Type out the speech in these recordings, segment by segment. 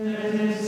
Yes.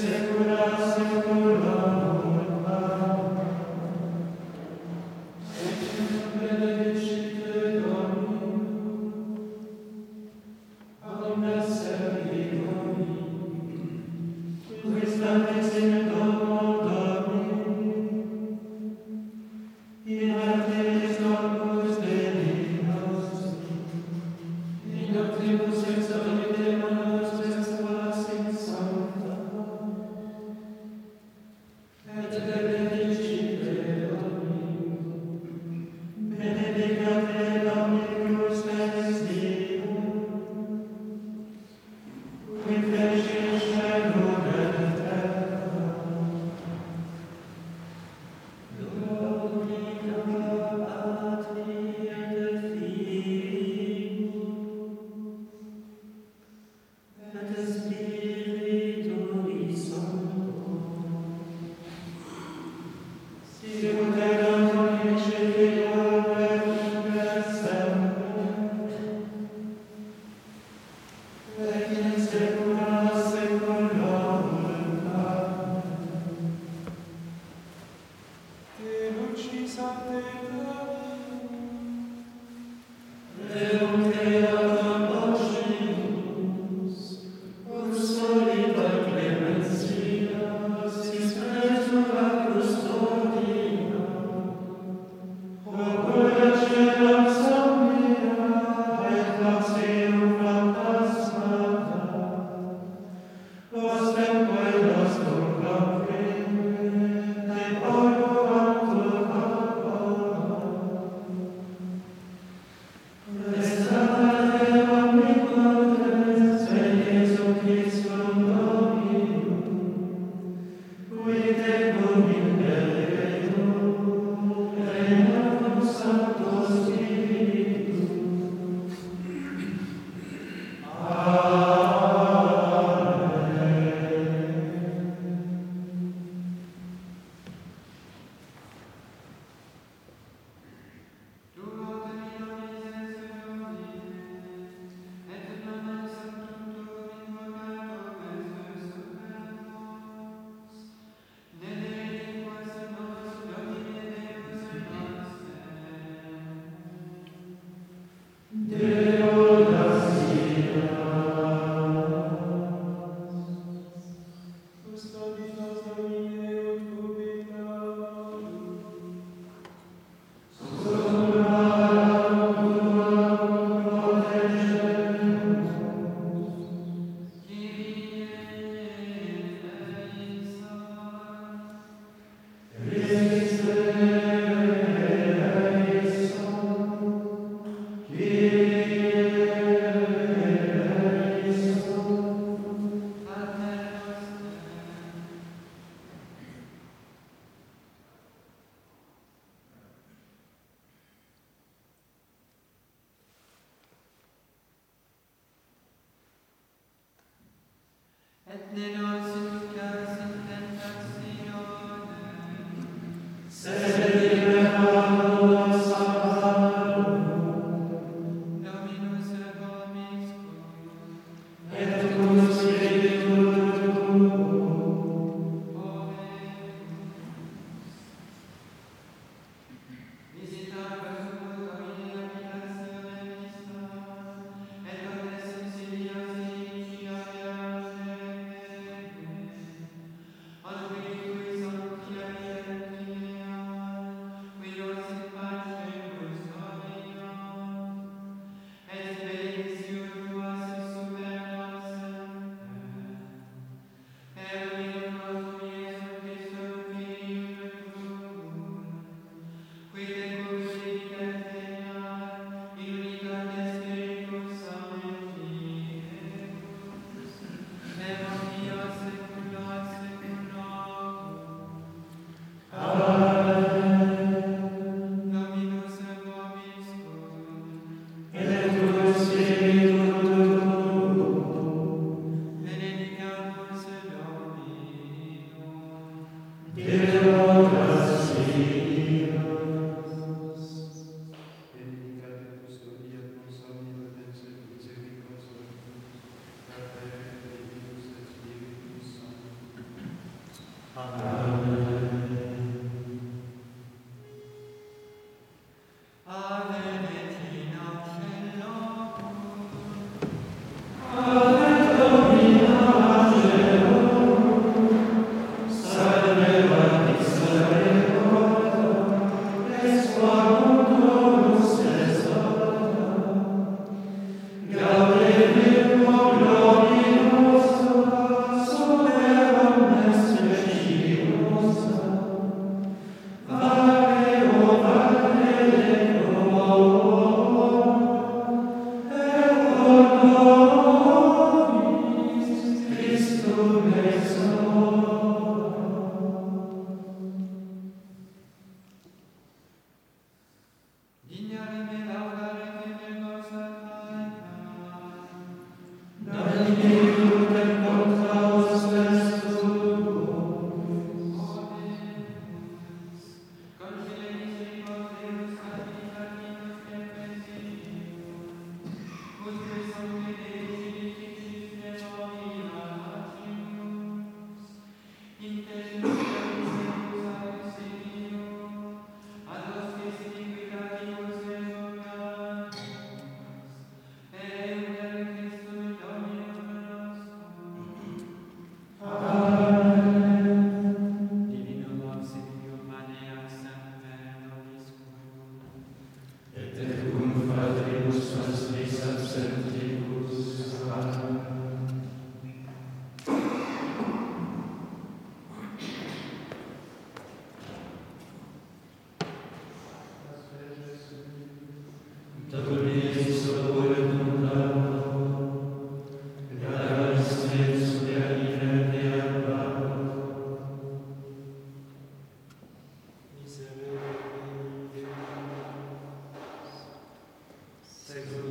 Seigneur.